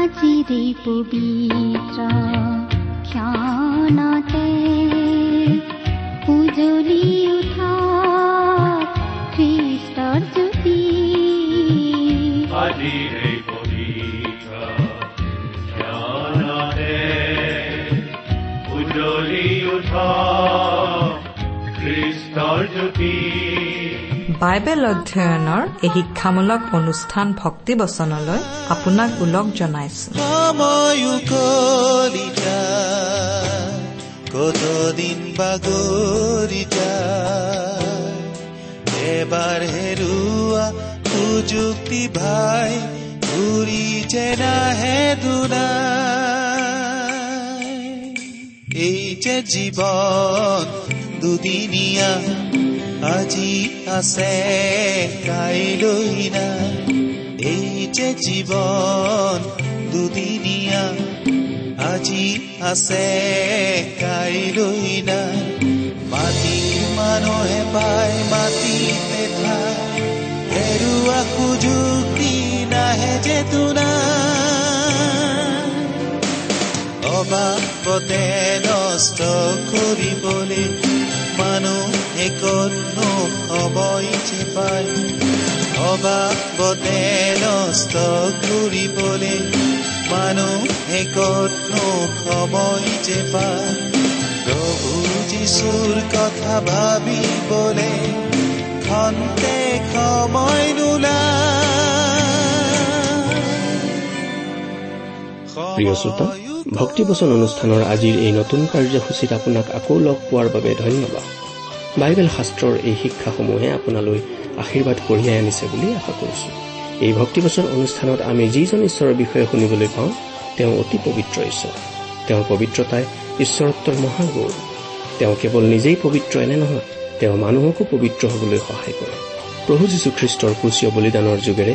আজিৰে পবিত্ৰ ক্ষণতে উজলি উঠা খ্ৰীষ্টৰ জ্যোতি উজ্বলি উঠ খ্ৰীষ্টৰ জ্যোতি বাইবেল অধ্যয়নৰ এই শিক্ষামূলক অনুষ্ঠান ভক্তিবচনলৈ আপোনাক ওলগ জনাইছো। কতদিন বাগৰি যায় এবাৰ হেৰুৱা সুযুক্তি ভাই ঘূৰি যে নাহে দুনাই। এই যে জীৱন দুদিনীয়া আজি আছে, কাইলৈ নাই এই যে জীৱন দুদিনীয়া, আজি আছে, কাইলৈ নাই মাটি মানুহে পায়, মাটি ঠাই হেৰুৱা সুযোগি নাহে যে তোনাই অবাবতে নষ্ট কৰিবলৈ মানুহে সময় যে পায় অবাবতে নষ্ট কৰিবলৈ মানুহে কতনো সময় যে প্ৰভু যিচুৰ কথা ভাবিবলে খন্তে সময় প্ৰিয় শ্ৰোতা ভক্তিবচন অনুষ্ঠানৰ আজিৰ এই নতুন কাৰ্যসূচীত আপোনাক আকৌ লগ পোৱাৰ বাবে ধন্যবাদ। বাইবেল শাস্ত্ৰৰ এই শিক্ষাসমূহে আপোনালৈ আশীৰ্বাদ কঢ়িয়াই আনিছে বুলি আশা কৰিছো। এই ভক্তিবচন অনুষ্ঠানত আমি যিজন ঈশ্বৰৰ বিষয়ে শুনিবলৈ পাওঁ তেওঁ অতি পবিত্ৰ ঈশ্বৰ। তেওঁৰ পবিত্ৰতাই ঈশ্বৰত্বৰ মহাগৌৰ তেওঁ কেৱল নিজেই পবিত্ৰ এনে নহয় তেওঁ মানুহকো পবিত্ৰ হবলৈ সহায় কৰে। প্ৰভু যীশুখ্ৰীষ্টৰ ক্ৰুচীয় বলিদানৰ যোগেৰে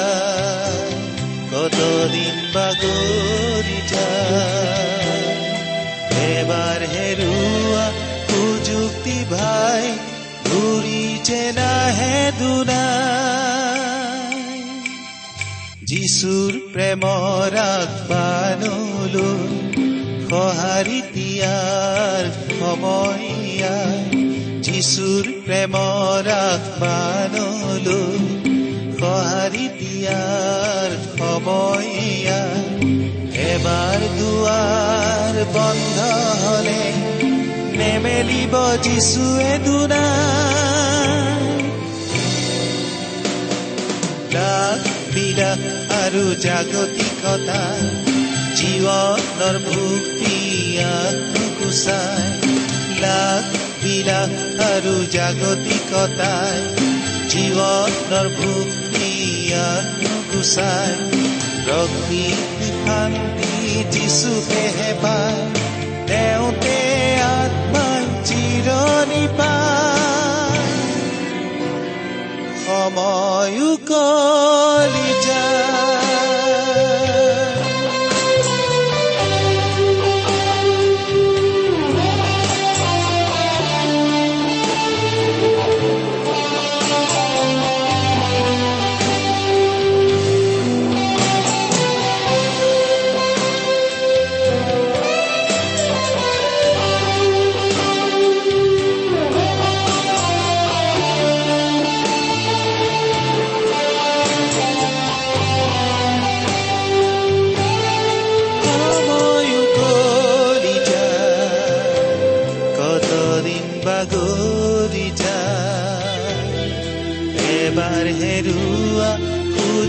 কতদিন বাগৰি যায় এবাৰ হেৰুৱা সুযুক্তি ভাই ঘূৰি যে নাহে দুনাই যিচুৰ প্ৰেমৰ আগবানলৈ সঁহাৰি দিয়াৰ সময় যিচুৰ প্ৰেমৰ আগবানলৈ সঁহাৰি দিয়াৰ সময়। এবাৰ দুৱাৰ বন্ধ হলে নেমেলিব যিচুৱে দুনা লাখ বিলাস আৰু জাগতিকতা জীৱনৰ ভুক্তি আত্মকুচাই লাখ বিলাস আৰু জাগতিকতাই জীৱনৰ ভুক্তি আত্মকুচাই প্ৰকৃতি শান্তি যিচুকেহে পায় তেওঁতে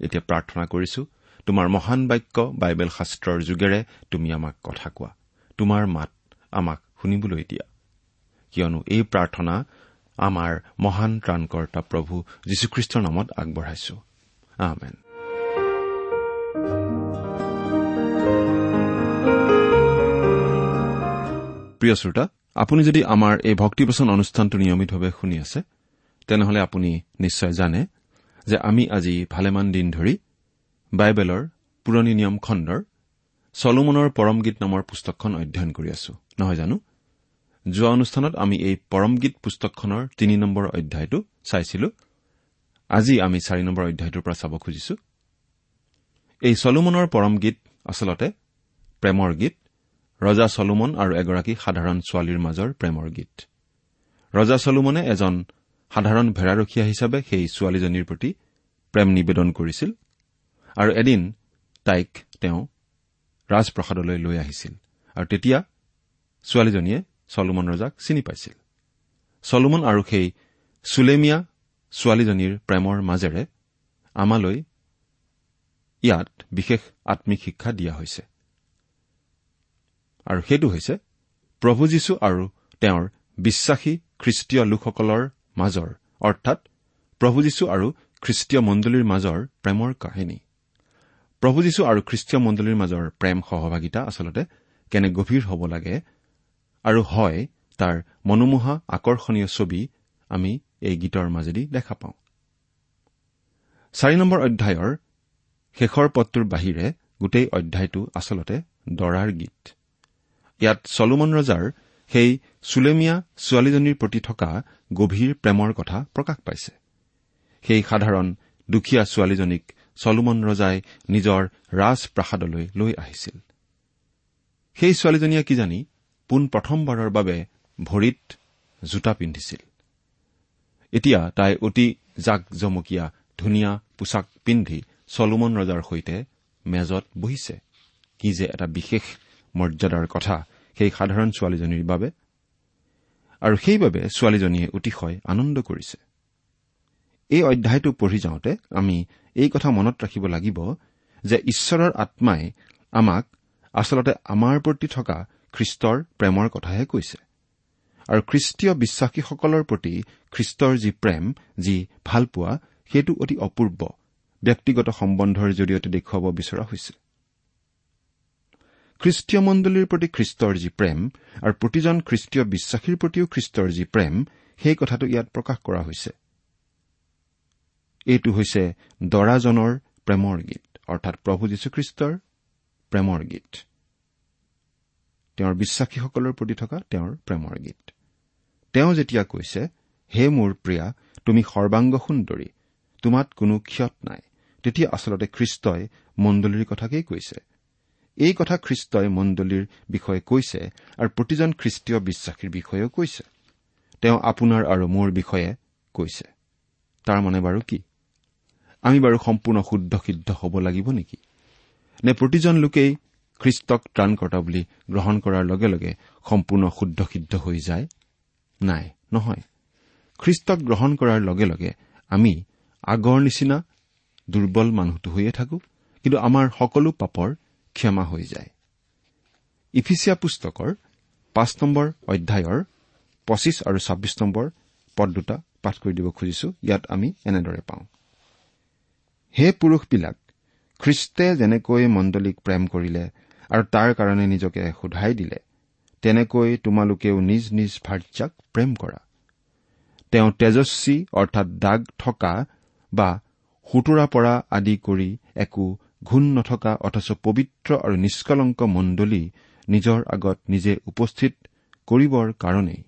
এতিয়া প্ৰাৰ্থনা কৰিছো তোমাৰ মহান বাক্য বাইবেল শাস্ত্ৰৰ যোগেৰে তুমি আমাক কথা কোৱা। তোমাৰ মাত আমাক শুনিবলৈ দিয়া। কিয়নো এই প্ৰাৰ্থনা আমাৰ মহান ত্ৰাণকৰ্তা প্ৰভু যীশুখ্ৰীষ্টৰ নামত আগবঢ়াইছো। প্ৰিয় শ্ৰোতা আপুনি যদি আমাৰ এই ভক্তিপচন অনুষ্ঠানটো নিয়মিতভাৱে শুনি আছে তেনেহলে আপুনি নিশ্চয় জানে যে আমি আজি ভালেমান দিন ধৰি বাইবেলৰ পুৰণি নিয়ম খণ্ডৰ চলোমনৰ পৰম গীত নামৰ পুস্তকখন অধ্যয়ন কৰি আছো। নহয় জানো? যোৱা অনুষ্ঠানত আমি এই পৰম গীত পুস্তকখনৰ তিনি নম্বৰ অধ্যায়টো চাইছিলো। আজি আমি চাৰি নম্বৰ অধ্যায়টোৰ পৰা চাব খুজিছো। এই চলোমনৰ পৰম গীত আচলতে প্ৰেমৰ গীত। ৰজা চলোমন আৰু এগৰাকী সাধাৰণ ছোৱালীৰ মাজৰ প্ৰেমৰ গীত। ৰজা চলোমনে এজন সাধাৰণ ভেড়াৰখীয়া হিচাপে সেই ছোৱালীজনীৰ প্ৰতি প্ৰেম নিবেদন কৰিছিল আৰু এদিন তাইক তেওঁ ৰাজপ্ৰসাদলৈ লৈ আহিছিল আৰু তেতিয়া ছোৱালীজনীয়ে চলোমন ৰজাক চিনি পাইছিল। চলোমন আৰু সেই চুলেমিয়া ছোৱালীজনীৰ প্ৰেমৰ মাজেৰে আমালৈ ইয়াত বিশেষ আম্মিক শিক্ষা দিয়া হৈছে। আৰু সেইটো হৈছে প্ৰভু যীশু আৰু তেওঁৰ বিশ্বাসী খ্ৰীষ্টীয় লোকসকলৰ মাজৰ অৰ্থাৎ প্ৰভু যীশু আৰু খ্ৰীষ্টীয় মণ্ডলীৰ মাজৰ প্ৰেমৰ কাহিনী। প্ৰভু যীশু আৰু খ্ৰীষ্টীয় মণ্ডলীৰ মাজৰ প্ৰেম সহভাগিতা আচলতে কেনে গভীৰ হ'ব লাগে আৰু হয় তাৰ মনোমোহা আকৰ্ষণীয় ছবি আমি এই গীতৰ মাজেদি দেখা পাওঁ। চাৰি নম্বৰ অধ্যায়ৰ শেষৰ পদটোৰ বাহিৰে গোটেই অধ্যায়টো আচলতে দৰাৰ গীত। ইয়াত চলোমন ৰজাৰ সেই চুলেমিয়া ছোৱালীজনীৰ প্ৰতি থকা গভীৰ প্ৰেমৰ কথা প্ৰকাশ পাইছে। সেই সাধাৰণ দুখীয়া ছোৱালীজনীক চলোমন ৰজাই নিজৰ ৰাজপ্ৰাসাদলৈ লৈ আহিছিল। সেই ছোৱালীজনীয়ে কিজানি পোন প্ৰথমবাৰৰ বাবে ভৰিত জোতা পিন্ধিছিল। এতিয়া তাই অতি জাক জমকীয়া ধুনীয়া পোছাক পিন্ধি চলোমন ৰজাৰ সৈতে মেজত বহিছে। কি যে এটা বিশেষ মৰ্যাদাৰ কথা সেই সাধাৰণ ছোৱালীজনীৰ বাবে। আৰু সেইবাবে ছোৱালীজনীয়ে অতিশয় আনন্দ কৰিছে। এই অধ্যায়টো পঢ়ি যাওঁতে আমি এই কথা মনত ৰাখিব লাগিব যে ঈশ্বৰৰ আত্মাই আমাক আচলতে আমাৰ প্ৰতি থকা খ্ৰীষ্টৰ প্ৰেমৰ কথাহে কৈছে। আৰু খ্ৰীষ্টীয় বিশ্বাসীসকলৰ প্ৰতি খ্ৰীষ্টৰ যি প্ৰেম যি ভালপোৱা সেইটো অতি অপূৰ্ব ব্যক্তিগত সম্বন্ধৰ জৰিয়তে দেখুৱাব বিচৰা হৈছে। খ্ৰীষ্টীয় মণ্ডলীৰ প্ৰতি খ্ৰীষ্টৰ যি প্ৰেম আৰু প্ৰতিজন খ্ৰীষ্টীয় বিশ্বাসীৰ প্ৰতিও খ্ৰীষ্টৰ যি প্ৰেম সেই কথাটো ইয়াত প্ৰকাশ কৰা হৈছে। এইটো হৈছে দৰাজনৰ প্ৰেমৰ গীত অৰ্থাৎ প্ৰভু যীশুখ্ৰীষ্টৰ প্ৰেমৰ গীত। তেওঁৰ বিশ্বাসীসকলৰ প্ৰতি থকা তেওঁৰ প্ৰেমৰ গীত। তেওঁ যেতিয়া কৈছে হে মোৰ প্ৰিয়া তুমি সৰ্বাংগ সুন্দৰী তোমাত কোনো ক্ষত নাই তেতিয়া আচলতে খ্ৰীষ্টই মণ্ডলীৰ কথাকেই কৈছে। এই কথা খ্ৰীষ্টই মণ্ডলীৰ বিষয়ে কৈছে আৰু প্ৰতিজন খ্ৰীষ্টীয় বিশ্বাসীৰ বিষয়েও কৈছে। তেওঁ আপোনাৰ আৰু মোৰ বিষয়ে কৈছে। তাৰ মানে বাৰু কি? আমি বাৰু সম্পূৰ্ণ শুদ্ধ সিদ্ধ হ'ব লাগিব নেকি? নে প্ৰতিজন লোকেই খ্ৰীষ্টক ত্ৰাণকৰ্তা বুলি গ্ৰহণ কৰাৰ লগে লগে সম্পূৰ্ণ শুদ্ধ সিদ্ধ হৈ যায়? নাই নহয়। খ্ৰীষ্টক গ্ৰহণ কৰাৰ লগে লগে আমি আগৰ নিচিনা দুৰ্বল মানুহটো হৈয়ে থাকো। কিন্তু আমাৰ সকলো পাপৰ ক্ষমা হৈ যায়। ইফিচিয়া পুস্তকৰ পাঁচ নম্বৰ অধ্যায়ৰ পঁচিছ আৰু ছাব্বিছ নম্বৰ পদ দুটা পাঠ কৰি দিব খুজিছো। ইয়াত আমি এনেদৰে পাওঁ। হে পুৰুষবিলাক খ্ৰীষ্টে যেনেকৈ মণ্ডলীক প্ৰেম কৰিলে আৰু তাৰ কাৰণে নিজকে সোধাই দিলে তেনেকৈ তোমালোকেও নিজ নিজ ভাৰ্যাক প্ৰেম কৰা। তেওঁ তেজস্বী অৰ্থাৎ দাগ থকা বা সুতৰা পৰা আদি কৰি একো ঘূণ নথকা অথচ পবিত্ৰ আৰু নিষ্কলংক মণ্ডলী নিজৰ আগত নিজে উপস্থিত কৰিবৰ কাৰণেই।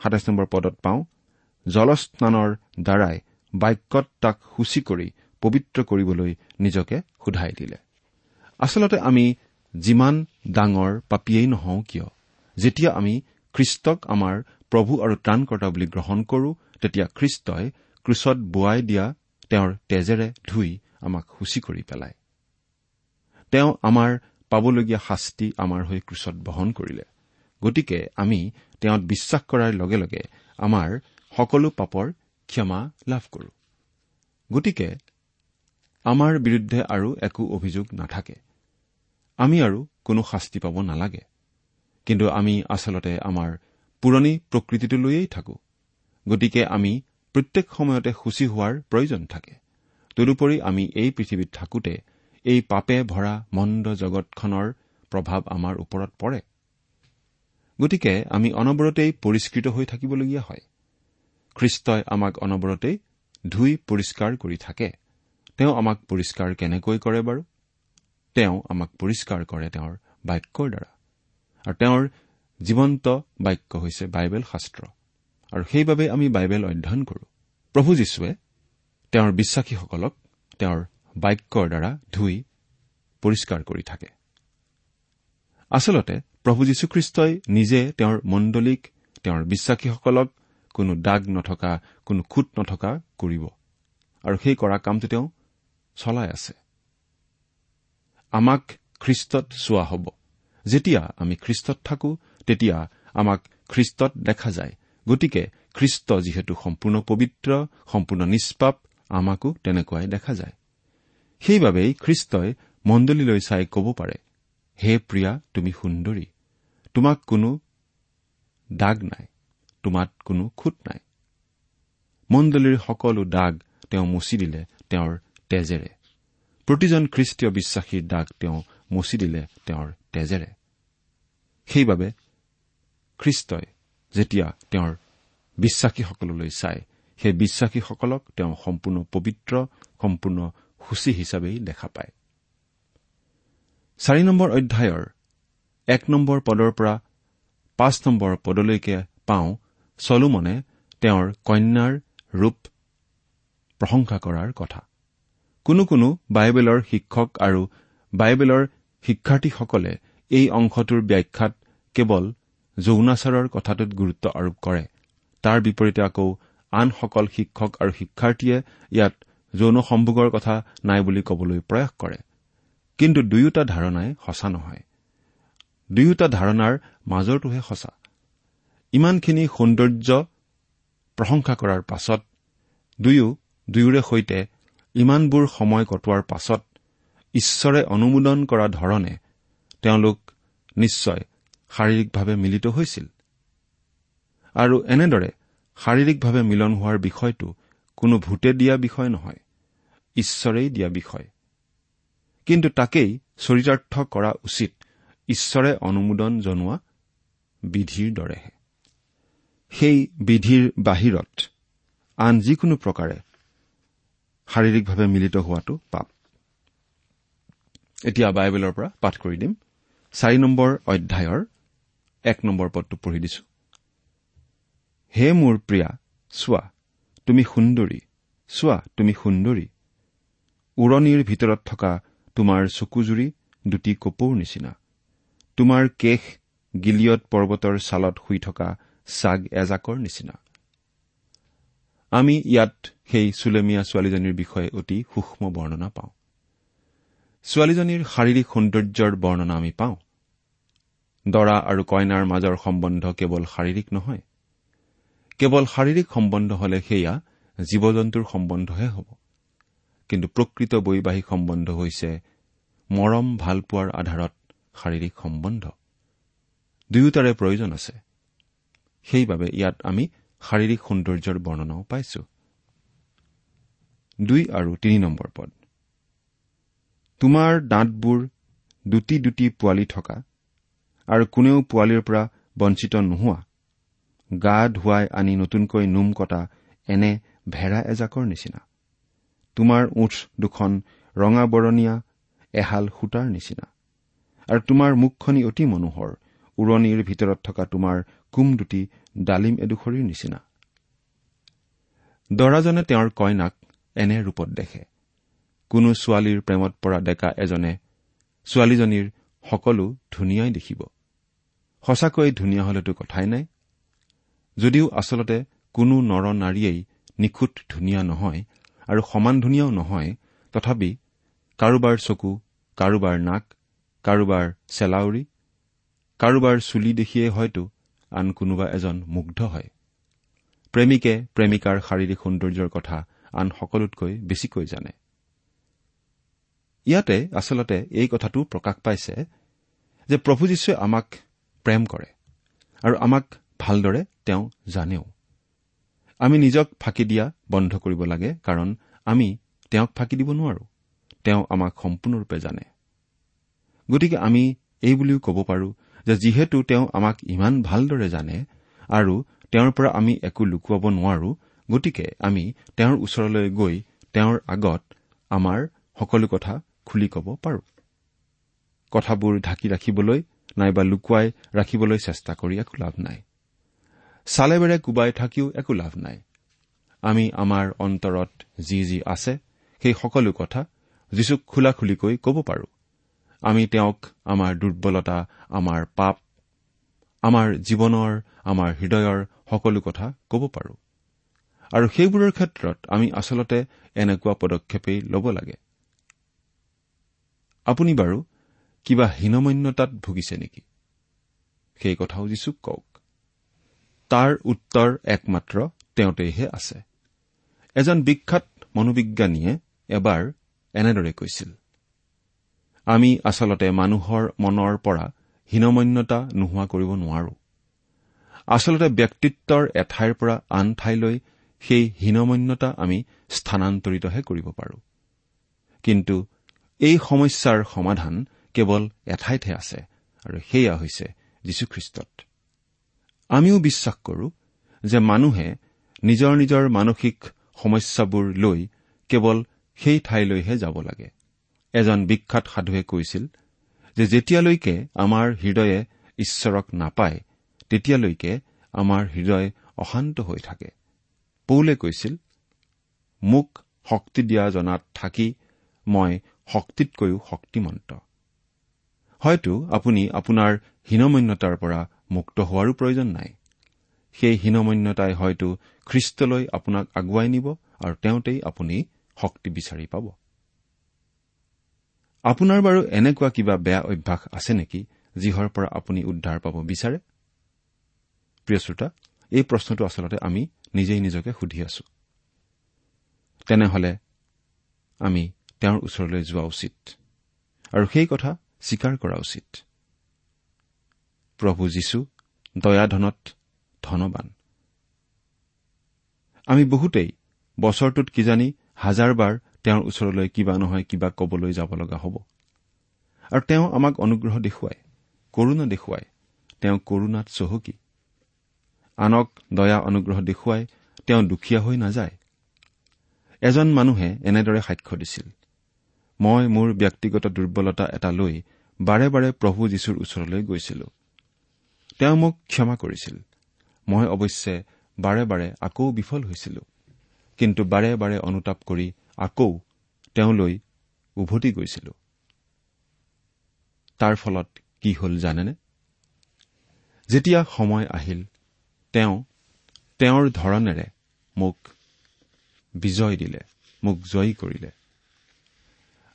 সাতাইছ নম্বৰ পদত পাওঁ জলস্নানৰ দ্বাৰাই বাক্যত তাক সূচী কৰি পবিত্ৰ কৰিবলৈ নিজকে সোধাই দিলে। আচলতে আমি যিমান ডাঙৰ পাপীয়েই নহওঁ কিয়? যেতিয়া আমি খ্ৰীষ্টক আমাৰ প্ৰভু আৰু ত্ৰাণকৰ্তা বুলি গ্ৰহণ কৰো তেতিয়া খ্ৰীষ্টই ক্ৰুচত বোৱাই দিয়া তেওঁৰ তেজেৰে ধুই আমাক সূচী কৰি পেলায়। তেওঁ আমাৰ পাবলগীয়া শাস্তি আমাৰ হৈ ক্ৰুচত বহন কৰিলে। গতিকে আমি তেওঁত বিশ্বাস কৰাৰ লগে লগে আমাৰ সকলো পাপৰ ক্ষমা লাভ কৰো। গতিকে আমাৰ বিৰুদ্ধে আৰু একো অভিযোগ নাথাকে। আমি আৰু কোনো শাস্তি পাব নালাগে। কিন্তু আমি আচলতে আমাৰ পুৰণি প্ৰকৃতিটোলৈয়েই থাকো। গতিকে আমি প্ৰত্যেক সময়তে সূচী হোৱাৰ প্ৰয়োজন থাকে। তদুপৰি আমি এই পৃথিৱীত থাকোতে এই পাপে ভৰা মন্দ জগতখনৰ প্ৰভাৱ আমাৰ ওপৰত পৰে। গতিকে আমি অনবৰতেই পৰিষ্কৃত হৈ থাকিবলগীয়া হয়। খ্ৰীষ্টই আমাক অনবৰতেই ধুই পৰিষ্কাৰ কৰি থাকে। তেওঁ আমাক পৰিষ্কাৰ কেনেকৈ কৰে বাৰু? তেওঁ আমাক পৰিষ্কাৰ কৰে তেওঁৰ বাক্যৰ দ্বাৰা। আৰু তেওঁৰ জীৱন্ত বাক্য হৈছে বাইবেল শাস্ত্ৰ। আৰু সেইবাবে আমি বাইবেল অধ্যয়ন কৰো। প্ৰভু যীশুৱে তেওঁৰ বিশ্বাসীসকলক তেওঁৰ বাক্যৰ দ্বাৰা ধুই পৰিষ্কাৰ কৰি থাকে। আচলতে প্ৰভু যীশুখ্ৰীষ্টই নিজে তেওঁৰ মণ্ডলীক তেওঁৰ বিশ্বাসীসকলক কোনো দাগ নথকা কোনো খুট নথকা কৰিব আৰু সেই কৰা কামটো তেওঁ চলাই আছে। আমাক খ্ৰীষ্টত চোৱা হ'ব। যেতিয়া আমি খ্ৰীষ্টত থাকো তেতিয়া আমাক খ্ৰীষ্টত দেখা যায়। গতিকে খ্ৰীষ্ট যিহেতু সম্পূৰ্ণ পবিত্ৰ সম্পূৰ্ণ নিষ্পাপ আমাকো তেনেকুৱাই দেখা যায়। সেইবাবেই খ্ৰীষ্টই মণ্ডলীলৈ চাই ক'ব পাৰে হে প্ৰিয়া তুমি সুন্দৰী তোমাক কোনো দাগ নাই তোমাত কোনো খুট নাই। মণ্ডলীৰ সকলো দাগ তেওঁ মুচি দিলে তেওঁৰ তেজেৰে। প্ৰতিজন খ্ৰীষ্টীয় বিশ্বাসীৰ দাগ তেওঁ মুচি দিলে তেওঁৰ তেজেৰে। সেইবাবে খ্ৰীষ্টই যেতিয়া তেওঁৰ বিশ্বাসীসকললৈ চাই সেই বিশ্বাসীসকলক তেওঁ সম্পূৰ্ণ পবিত্ৰ সম্পূৰ্ণ সূচী হিচাপেই দেখা পায়। চাৰি নম্বৰ অধ্যায়ৰ এক নম্বৰ পদৰ পৰা পাঁচ নম্বৰ পদলৈকে পাওঁ চলোমনে তেওঁৰ কন্যাৰ ৰূপ প্ৰশংসা কৰাৰ কথা। কোনো কোনো বাইবেলৰ শিক্ষক আৰু বাইবেলৰ শিক্ষাৰ্থীসকলে এই অংশটোৰ ব্যাখ্যাত কেৱল যৌনাচাৰৰ কথাটোত গুৰুত্ব আৰোপ কৰে। তাৰ বিপৰীতে আকৌ আনসকল শিক্ষক আৰু শিক্ষাৰ্থীয়ে ইয়াত যৌন সম্ভোগৰ কথা নাই বুলি কবলৈ প্ৰয়াস কৰে। কিন্তু দুয়োটা ধাৰণাই সঁচা নহয়। দুয়োটা ধাৰণাৰ মাজৰটোহে সঁচা। ইমানখিনি সৌন্দৰ্য প্ৰশংসা কৰাৰ পাছত দুয়ো দুয়োৰে সৈতে ইমানবোৰ সময় কটোৱাৰ পাছত ঈশ্বৰে অনুমোদন কৰা ধৰণে তেওঁলোক নিশ্চয় শাৰীৰিকভাৱে মিলিত হৈছিল। আৰু এনেদৰে শাৰীৰিকভাৱে মিলন হোৱাৰ বিষয়টো কোনো ভূতে দিয়া বিষয় নহয় ঈশ্বৰেই দিয়া বিষয়। কিন্তু তাকেই চৰিতাৰ্থ কৰা উচিত ঈশ্বৰে অনুমোদন জনোৱা বিধিৰ দৰেহে। সেই বিধিৰ বাহিৰত আন যিকোনো প্ৰকাৰে শাৰীৰিকভাৱে মিলিত হোৱাটো পাপ। এতিয়া বাইবেলৰ পৰা পাঠ কৰি দিম। চাৰি নম্বৰ অধ্যায়ৰ এক নম্বৰ পদটো পঢ়ি দিছো। হে মোৰ প্ৰিয়া চোৱা তুমি সুন্দৰী চোৱা তুমি সুন্দৰী। উৰণিৰ ভিতৰত থকা তোমাৰ চকুজুৰি দুটি কপৌৰ নিচিনা। তোমাৰ কেশ গিলিয়ত পৰ্বতৰ ছালত শুই থকা চাগ এজাকৰ নিচিনা। আমি ইয়াত সেই চুলেমীয়া ছোৱালীজনীৰ বিষয়ে অতি সূক্ষ্ম বৰ্ণনা পাওঁ। ছোৱালীজনীৰ শাৰীৰিক সৌন্দৰ্যৰ বৰ্ণনা আমি পাওঁ। দৰা আৰু কইনাৰ মাজৰ সম্বন্ধ কেৱল শাৰীৰিক নহয় কেৱল শাৰীৰিক সম্বন্ধ হলে সেয়া জীৱ জন্তুৰ সম্বন্ধহে হ'ব। কিন্তু প্ৰকৃত বৈবাহিক সম্বন্ধ হৈছে মৰম ভালপোৱাৰ আধাৰত শাৰীৰিক সম্বন্ধ। দুয়োটাৰে প্ৰয়োজন আছে। সেইবাবে ইয়াত আমি শাৰীৰিক সৌন্দৰ্যৰ বৰ্ণনাও পাইছো। দুই আৰু তিনি নম্বৰ পদ। তোমাৰ দাঁতবোৰ দুটি দুটি পোৱালি থকা আৰু কোনেও পোৱালিৰ পৰা বঞ্চিত নোহোৱা। গা ধুৱাই আনি নতুনকৈ নোম কটা এনে ভেড়া এজাকৰ নিচিনা। তোমাৰ ওঠ দুখন ৰঙা বৰণীয়া এহাল সূতাৰ নিচিনা। আৰু তোমাৰ মুখখনি অতি মনোহৰ উৰণিৰ ভিতৰত থকা তোমাৰ কুম দুটি ডালিম এডোখৰীৰ নিচিনা। দৰাজনে তেওঁৰ কইনাক এনে ৰূপত দেখে। কোনো ছোৱালীৰ প্ৰেমত পৰা ডেকা এজনে ছোৱালীজনীৰ সকলো ধুনীয়াই দেখিব। সঁচাকৈ ধুনীয়া হলেতো কথাই নাই। যদিও আচলতে কোনো নৰ নাৰীয়েই নিখুঁত ধুনীয়া নহয় আৰু সমান ধুনীয়াও নহয় তথাপি কাৰোবাৰ চকু কাৰোবাৰ নাক কাৰোবাৰ চেলাউৰি কাৰোবাৰ চুলি দেখিয়ে হয়তো আন কোনোবা এজন মুগ্ধ হয়। প্ৰেমিকে প্ৰেমিকাৰ শাৰীৰিক সৌন্দৰ্যৰ কথা আন সকলোতকৈ বেছিকৈ জানে। ইয়াতে আচলতে এই কথাটো প্ৰকাশ পাইছে যে প্ৰভু যীশুৱে আমাক প্ৰেম কৰে আৰু আমাক ভালদৰে তেওঁ জানেও। আমি নিজক ফাঁকি দিয়া বন্ধ কৰিব লাগে কাৰণ আমি তেওঁক ফাঁকি দিব নোৱাৰো। তেওঁ আমাক সম্পূৰ্ণৰূপে জানে। গতিকে আমি এই বুলিও ক'ব পাৰো যে যিহেতু তেওঁ আমাক ইমান ভালদৰে জানে আৰু তেওঁৰ পৰা আমি একো লুকুৱাব নোৱাৰো গতিকে আমি তেওঁৰ ওচৰলৈ গৈ তেওঁৰ আগত আমাৰ সকলো কথা খুলি ক'ব পাৰো। কথাবোৰ ঢাকি ৰাখিবলৈ নাইবা লুকুৱাই ৰাখিবলৈ চেষ্টা কৰি একো লাভ নাই। চালে বেৰে কোবাই থাকিও একো লাভ নাই। আমি আমাৰ অন্তৰত যি যি আছে সেই সকলো কথা যীচুক খোলা খুলিকৈ ক'ব পাৰো। আমি তেওঁক আমাৰ দুৰ্বলতা আমাৰ পাপ আমাৰ জীৱনৰ আমাৰ হৃদয়ৰ সকলো কথা ক'ব পাৰো। আৰু সেইবোৰৰ ক্ষেত্ৰত আমি আচলতে এনেকুৱা পদক্ষেপেই ল'ব লাগে। আপুনি বাৰু কিবা হীনমন্যতাত ভুগিছে নেকি? সেই কথাও যীচুক কওক। তাৰ উত্তৰ একমাত্ৰ তেওঁতেইহে আছে। এজন বিখ্যাত মনোবিজ্ঞানীয়ে এবাৰ এনেদৰে কৈছিল আমি আচলতে মানুহৰ মনৰ পৰা হীনমন্যতা নোহোৱা কৰিব নোৱাৰো। আচলতে ব্যক্তিত্বৰ এঠাইৰ পৰা আন ঠাইলৈ সেই হীনমন্যতা আমি স্থানান্তৰিতহে কৰিব পাৰো। কিন্তু এই সমস্যাৰ সমাধান কেৱল এঠাইতহে আছে আৰু সেয়া হৈছে যীশুখ্ৰীষ্টত। আমিও বিশ্বাস কৰো যে মানুহে নিজৰ নিজৰ মানসিক সমস্যাবোৰ লৈ কেৱল সেই ঠাইলৈহে যাব লাগে। এজন বিখ্যাত সাধুৱে কৈছিল যে যেতিয়ালৈকে আমাৰ হৃদয়ে ঈশ্বৰক নাপায় তেতিয়ালৈকে আমাৰ হৃদয় অশান্ত হৈ থাকে। পৌলে কৈছিল মোক শক্তি দিয়া জনাত থাকি মই শক্তিতকৈও শক্তিমন্ত। হয়তো আপুনি আপোনাৰ হীনমন্যতাৰ পৰা মুক্ত হোৱাৰো প্ৰয়োজন নাই। সেই হীনমন্যতাই হয়তো খ্ৰীষ্টলৈ আপোনাক আগুৱাই নিব আৰু তেওঁতেই আপুনি শক্তি বিচাৰি পাব। আপোনাৰ বাৰু এনেকুৱা কিবা বেয়া অভ্যাস আছে নেকি যিহৰ পৰা আপুনি উদ্ধাৰ পাব বিচাৰে? প্ৰিয় শ্ৰোতা এই প্ৰশ্নটো আচলতে আমি নিজেই নিজকে সুধি আছো। তেনেহলে আমি তেওঁৰ ওচৰলৈ যোৱা উচিত আৰু সেই কথা স্বীকাৰ কৰা উচিত। প্ৰভু যীশু দয়াধনত ধনবান। আমি বহুতেই বছৰটোত কিজানি হাজাৰবাৰ তেওঁৰ ওচৰলৈ কিবা নহয় কিবা কবলৈ যাব লগা হ'ব। আৰু তেওঁ আমাক অনুগ্ৰহ দেখুৱায় কৰুণা দেখুৱায় তেওঁ কৰুণাত চহকী। আনক দয়া অনুগ্ৰহ দেখুৱাই তেওঁ দুখীয়া হৈ নাযায়। এজন মানুহে এনেদৰে সাক্ষ্য দিছিল মই মোৰ ব্যক্তিগত দুৰ্বলতা এটা লৈ বাৰে বাৰে প্ৰভু যীশুৰ ওচৰলৈ গৈছিলো। তেওঁ মোক ক্ষমা কৰিছিল। মই অৱশ্যে বাৰে বাৰে আকৌ বিফল হৈছিলো। কিন্তু বাৰে বাৰে অনুতাপ কৰি আকৌ তেওঁলৈ উভতি গৈছিলো। তাৰ ফলত কি হল জানেনে? যেতিয়া সময় আহিল তেওঁ তেওঁৰ ধৰণেৰে মোক বিজয় দিলে মোক জয়ী কৰিলে।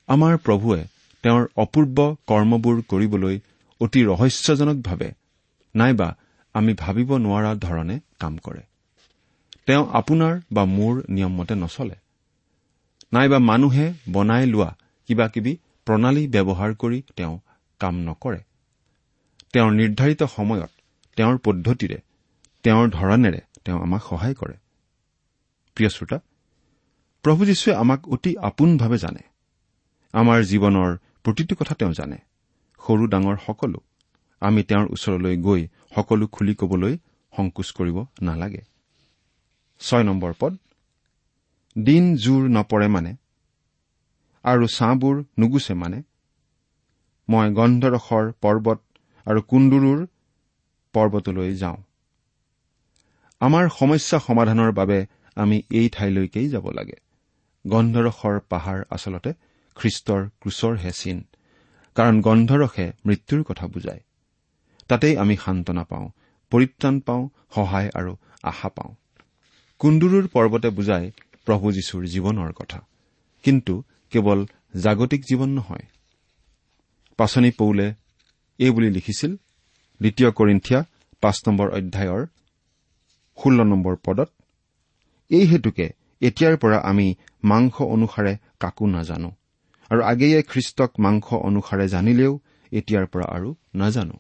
আমাৰ প্ৰভুৱে তেওঁৰ অপূৰ্ব কৰ্মবোৰ কৰিবলৈ অতি ৰহস্যজনকভাৱে নাইবা আমি ভাবিব নোৱাৰা ধৰণে কাম কৰে। তেওঁ আপোনাৰ বা মোৰ নিয়মমতে নচলে। নাইবা মানুহে বনাই লোৱা কিবা কিবি প্ৰণালী ব্যৱহাৰ কৰি তেওঁ কাম নকৰে। তেওঁৰ নিৰ্ধাৰিত সময়ত তেওঁৰ পদ্ধতিৰে তেওঁৰ ধৰণেৰে তেওঁ আমাক সহায় কৰে। প্ৰিয় শ্ৰোতা প্ৰভু যীশুৱে আমাক অতি আপোনভাৱে জানে। আমাৰ জীৱনৰ প্ৰতিটো কথা তেওঁ জানে। সৰু ডাঙৰ সকলো আমি তেওঁৰ ওচৰলৈ গৈ সকলো খুলি কবলৈ সংকোচ কৰিব নালাগে। পদ। দিন জোৰ নপৰে মানে আৰু ছাঁবোৰ নুগুচে মানে। মই গন্ধৰসৰ পৰ্বত আৰু কুন্দুৰুৰ পৰ্বতলৈ যাওঁ। আমাৰ সমস্যা সমাধানৰ বাবে আমি এই ঠাইলৈকেই যাব লাগে। গন্ধৰসৰ পাহাৰ আচলতে খ্ৰীষ্টৰ ক্ৰুচৰহে চিন কাৰণ গন্ধৰসে মৃত্যুৰ কথা বুজায়। তাতেই আমি সান্তনা পাওঁ পৰিত্ৰাণ পাওঁ সহায় আৰু আশা পাওঁ। কুন্দুৰুৰ পৰ্বতে বুজায় প্ৰভু যীশুৰ জীৱনৰ কথা। কিন্তু কেৱল জাগতিক জীৱন নহয়। পাচনি পৌলে এই বুলি লিখিছিল দ্বিতীয় কৰিন্ঠিয়া পাঁচ নম্বৰ অধ্যায়ৰ ষোল্ল নম্বৰ পদত এই হেতুকে এতিয়াৰ পৰা আমি মাংস অনুসাৰে কাকো নাজানো আৰু আগেয়ে খ্ৰীষ্টক মাংস অনুসাৰে জানিলেও এতিয়াৰ পৰা আৰু নাজানো।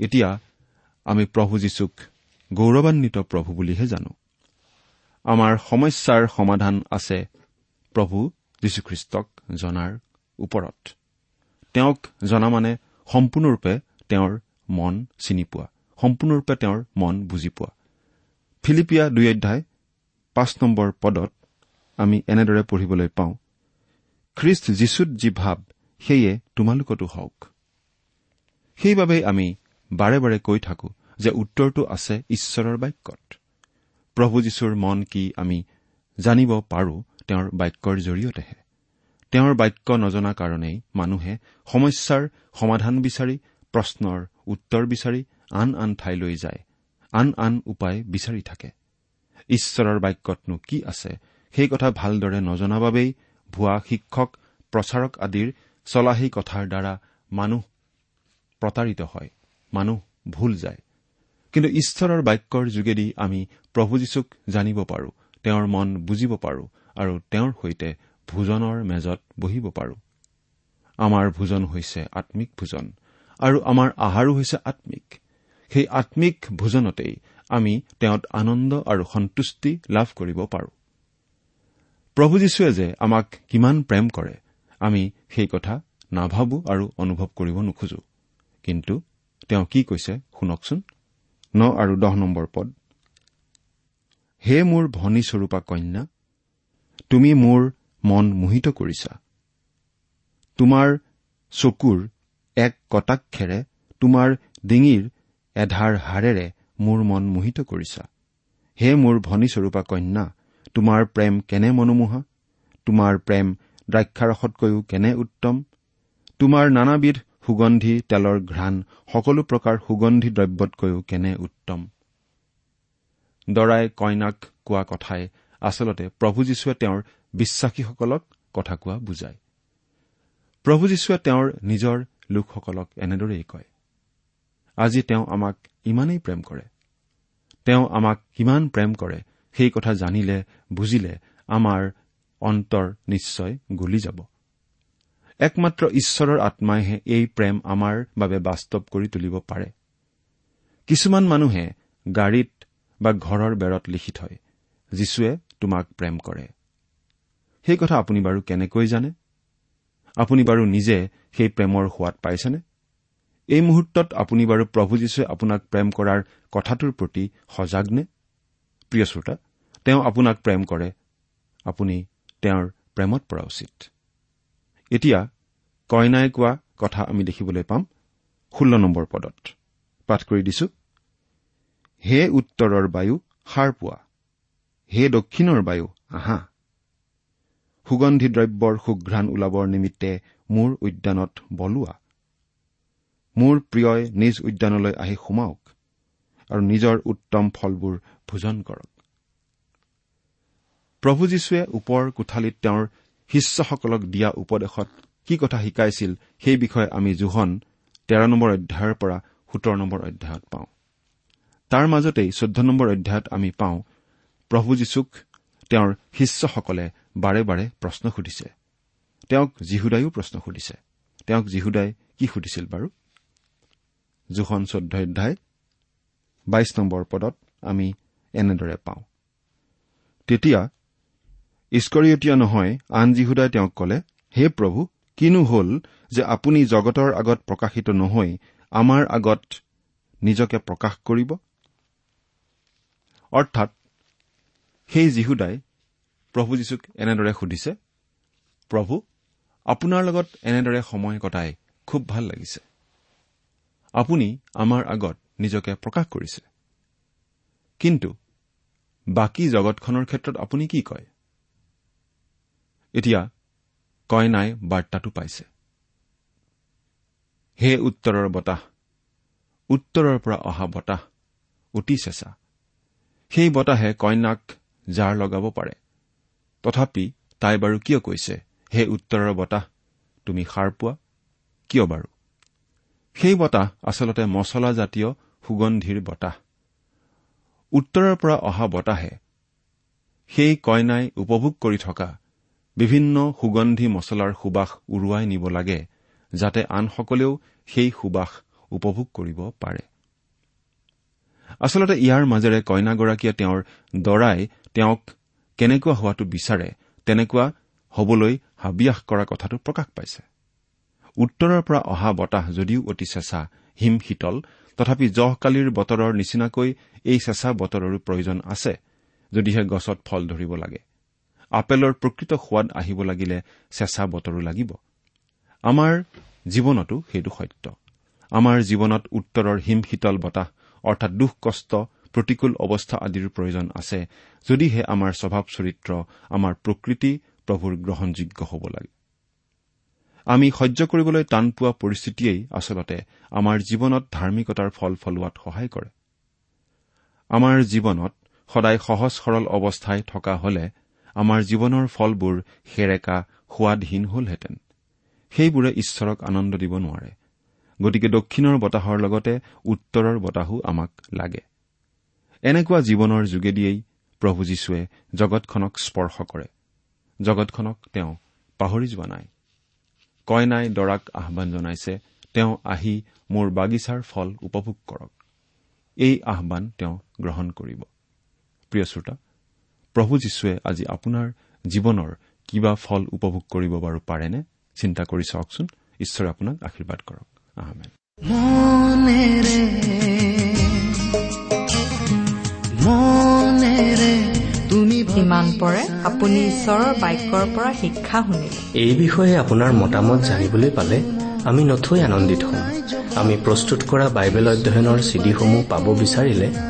এতিয়া আমি প্ৰভু যীশুক গৌৰৱান্বিত প্ৰভু বুলিহে জানো। আমাৰ সমস্যাৰ সমাধান আছে প্ৰভু যীশুখ্ৰীষ্টক জনাৰ ওপৰত। তেওঁক জনা মানে সম্পূৰ্ণৰূপে তেওঁৰ মন চিনি পোৱা সম্পূৰ্ণৰূপে তেওঁৰ মন বুজি পোৱা। ফিলিপিয়া দুই অধ্যায় পাঁচ নম্বৰ পদত আমি এনেদৰে পঢ়িবলৈ পাওঁ খ্ৰীষ্ট যীশুত যি ভাৱ সেয়ে তোমালোকতো হওক। সেইবাবেই আমি বাৰে বাৰে কৈ থাকো যে উত্তৰটো আছে ঈশ্বৰৰ বাক্যত। প্ৰভু যীশুৰ মন কি আমি জানিব পাৰো তেওঁৰ বাক্যৰ জৰিয়তেহে? তেওঁৰ বাক্য নজনা কাৰণেই মানুহে সমস্যাৰ সমাধান বিচাৰি প্ৰশ্নৰ উত্তৰ বিচাৰি আন আন ঠাইলৈ যায় আন আন উপায় বিচাৰি থাকে। ঈশ্বৰৰ বাক্যতনো কি আছে সেই কথা ভালদৰে নজনা বাবেই ভুৱা শিক্ষক প্ৰচাৰক আদিৰ চলাহী কথাৰ দ্বাৰা মানুহ প্ৰতাৰিত হয়। মানুহ ভুল যায়। কিন্তু ঈশ্বৰৰ বাক্যৰ যোগেদি আমি প্ৰভু যীশুক জানিব পাৰো তেওঁৰ মন বুজিব পাৰো আৰু তেওঁৰ সৈতে ভোজনৰ মেজত বহিব পাৰো। আমাৰ ভোজন হৈছে আম্মিক ভোজন আৰু আমাৰ আহাৰো হৈছে আম্মিক সেই আম্মিক ভোজনতেই আমি তেওঁত আনন্দ আৰু সন্তুষ্টি লাভ কৰিব পাৰো। প্ৰভু যীশুৱে যে আমাক কিমান প্ৰেম কৰে আমি সেই কথা নাভাবো আৰু অনুভৱ কৰিব নোখোজো। কিন্তু তেওঁ কি কৈছে? শুনকচোন। ন আৰু দহ নম্বৰ পদ। হে মোৰ ভনী স্বৰূপা কন্যা তুমি মোৰ মন মোহিত কৰিছা। তোমাৰ চকুৰ এক কটাক্ষেৰে তোমাৰ ডিঙিৰ এধাৰ হাড়েৰে মোৰ মন মোহিত কৰিছা। হে মোৰ ভনী স্বৰূপা কন্যা তোমাৰ প্ৰেম কেনে মনোমোহা? তোমাৰ প্ৰেম দ্ৰাক্ষাৰসতকৈও কেনে উত্তম? তোমাৰ নানাবিধ সুগন্ধি তেলৰ ঘ্ৰাণ সকলো প্ৰকাৰ সুগন্ধি দ্ৰব্যতকৈও কেনে উত্তম? দৰাই কইনাক কোৱা কথাই আচলতে প্ৰভু যীশুৱে তেওঁৰ বিশ্বাসীসকলক কথা কোৱা বুজায়। প্ৰভু যীশুৱে তেওঁৰ নিজৰ লোকসকলক এনেদৰেই কয় আজি তেওঁ আমাক ইমানেই প্ৰেম কৰে। তেওঁ আমাক কিমান প্ৰেম কৰে সেই কথা জানিলে বুজিলে আমাৰ অন্তৰ নিশ্চয় গলি যাব। একমাত্ৰ ঈশ্বৰৰ আত্মাইহে এই প্ৰেম আমাৰ বাবে বাস্তৱ কৰি তুলিব পাৰে। কিছুমান মানুহে গাড়ীত বা ঘৰৰ বেৰত লিখি থয় যীশুৱে তোমাক প্ৰেম কৰে। সেই কথা আপুনি বাৰু কেনেকৈ জানে? আপুনি বাৰু নিজে সেই প্ৰেমৰ সোৱাদ পাইছেনে? এই মুহূৰ্তত আপুনি বাৰু প্ৰভু যীশুৱে আপোনাক প্ৰেম কৰাৰ কথাটোৰ প্ৰতি সজাগ নে প্ৰিয় শ্ৰোতা তেওঁ আপোনাক প্ৰেম কৰে। আপুনি তেওঁৰ প্ৰেমত পৰা উচিত। এতিয়া কইনাই কোৱা কথা আমি দেখিবলৈ পাম ষোল্ল নম্বৰ পদত। পাঠ কৰি দিছো। হে উত্তৰৰ বায়ু সাৰ পোৱা। হে দক্ষিণৰ বায়ু আহা। সুগন্ধি দ্ৰব্যৰ সুঘ্ৰাণ ওলাবৰ নিমিত্তে মোৰ উদ্যানত বলোৱা। মোৰ প্ৰিয়ই নিজ উদ্যানলৈ আহি সোমাওক আৰু নিজৰ উত্তম ফলবোৰ ভোজন কৰক। প্ৰভু যীশুৱে ওপৰ কোঠালিত তেওঁৰ শিষ্যসকলক দিয়া উপদেশত কি কথা শিকাইছিল সেই বিষয়ে আমি জোহন তেৰ নম্বৰ অধ্যায়ৰ পৰা সোতৰ নম্বৰ অধ্যায়ত পাওঁ। তাৰ মাজতেই চৈধ্য নম্বৰ অধ্যায়ত আমি পাওঁ প্ৰভু যীশুক তেওঁৰ শিষ্যসকলে বাৰে বাৰে প্ৰশ্ন সুধিছে। তেওঁক যীহুদায়ো প্ৰশ্ন সুধিছে। তেওঁক যীহুদাই কি সুধিছিল বাৰু? জোখন চৈধ্য অধ্যায় বাইশ নম্বৰ পদত আমি এনেদৰে পাওঁ তেতিয়া ইস্কৰিয়তীয়া নহয় আন যীহুদাই তেওঁক কলে হে প্ৰভু কিনো হল যে আপুনি জগতৰ আগত প্ৰকাশিত নহৈ আমাৰ আগত নিজকে প্ৰকাশ কৰিব? অৰ্থাৎ সেই যীহুদাই প্ৰভু যীশুক এনেদৰে সুধিছে প্ৰভু আপোনাৰ লগত এনেদৰে সময় কটাই খুব ভাল লাগিছে। আপুনি আমাৰ আগত নিজকে প্ৰকাশ কৰিছে। কিন্তু বাকী জগতখনৰ ক্ষেত্ৰত আপুনি কি কয়? এতিয়া কইনাই বাৰ্তাটো পাইছে। হে উত্তৰৰ বতাহ উত্তৰৰ পৰা অহা বতাহ অতি চেঁচা। সেই বতাহে কন্যাক জাৰ লগাব পাৰে। তথাপি তাই বাৰু কিয় কৈছে হে উত্তৰৰ বতাহ তুমি সাৰ পোৱা? কিয় বাৰু? সেই বতাহ আচলতে মছলাজাতীয় সুগন্ধিৰ বতাহ। উত্তৰৰ পৰা অহা বতাহে সেই কইনাই উপভোগ কৰি থকা বিভিন্ন সুগন্ধি মছলাৰ সুবাস উৰুৱাই নিব লাগে যাতে আনসকলেও সেই সুবাস উপভোগ কৰিব পাৰে। আচলতে ইয়াৰ মাজেৰে কইনাগৰাকীয়ে তেওঁৰ দৰাই তেওঁক কেনেকুৱা হোৱাটো বিচাৰে তেনেকুৱা হবলৈ হাবিয়াস কৰা কথাটো প্ৰকাশ পাইছে। উত্তৰৰ পৰা অহা বতাহ যদিও অতি চেঁচা হিম শীতল তথাপি জহকালিৰ বতৰৰ নিচিনাকৈ এই চেঁচা বতৰৰো প্ৰয়োজন আছে যদিহে গছত ফল ধৰিব লাগে। আপেলৰ প্ৰকৃত সোৱাদ আহিব লাগিলে চেঁচা বতৰো লাগিব। আমাৰ জীৱনতো সেইটো সত্য। আমাৰ জীৱনত উত্তৰৰ হিম শীতল বতাহ অৰ্থাৎ দুখ কষ্ট প্ৰতিকূল অৱস্থা আদিৰ প্ৰয়োজন আছে যদিহে আমাৰ স্বভাৱ চৰিত্ৰ আমাৰ প্ৰকৃতি প্ৰভুৰ গ্ৰহণযোগ্য হ'ব লাগে। আমি সহ্য কৰিবলৈ টান পোৱা পৰিস্থিতিয়েই আচলতে আমাৰ জীৱনত ধাৰ্মিকতাৰ ফল ফলোৱাত সহায় কৰে। আমাৰ জীৱনত সদায় সহজ সৰল অৱস্থাই থকা হলে আমাৰ জীৱনৰ ফলবোৰ সেৰেকা সোৱাদহীন হলহেঁতেন। সেইবোৰে ঈশ্বৰক আনন্দ দিব নোৱাৰে। গতিকে দক্ষিণৰ বতাহৰ লগতে উত্তৰৰ বতাহো আমাক লাগে। এনেকুৱা জীৱনৰ যোগেদিয়েই প্ৰভু যীশুৱে জগতখনক স্পৰ্শ কৰে। জগতখনক তেওঁ পাহৰি যোৱা নাই। কইনাই দৰাক আহান জনাইছে তেওঁ আহি মোৰ বাগিচাৰ ফল উপভোগ কৰক। এই আহান তেওঁ গ্ৰহণ কৰিব। প্ৰিয় শ্ৰোতা প্ৰভু যীশুৱে আজি আপোনাৰ জীৱনৰ কিবা ফল উপভোগ কৰিব বাৰু পাৰেনে? চিন্তা কৰি চাওকচোন। ঈশ্বৰে আপোনাক আশীৰ্বাদ কৰক। ইমান পৰে আপুনি ঈশ্বৰৰ বাক্যৰ পৰা শিক্ষা শুনিলে। এই বিষয়ে আপোনাৰ মতামত জানিবলৈ পালে আমি নথৈ আনন্দিত হ'ম। আমি প্ৰস্তুত কৰা বাইবেল অধ্যয়নৰ চিডিসমূহ পাব বিচাৰিলে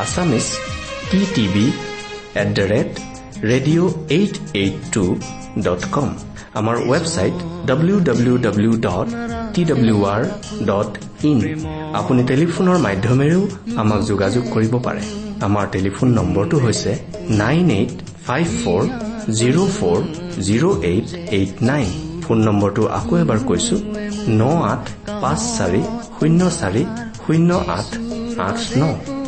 Assamese T TV at the rate radio' eight eight two dot com আমাৰ website W W W dot T W R dot in আপুনি টেলিফোনৰ মাধ্যমেৰেও আমাক যোগাযোগ কৰিব পাৰে আমাৰ টেলিফোন নম্বৰটো হৈছে nine eight five four zero' four zero' eight eight nine phone নম্বৰটো আকৌ এবাৰ কৈছো ন আঠ পাঁচ চাৰি শূন্য চাৰি শূন্য আঠ আঠ ন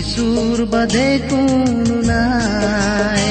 যিচুৰ বাদে কোনো নাই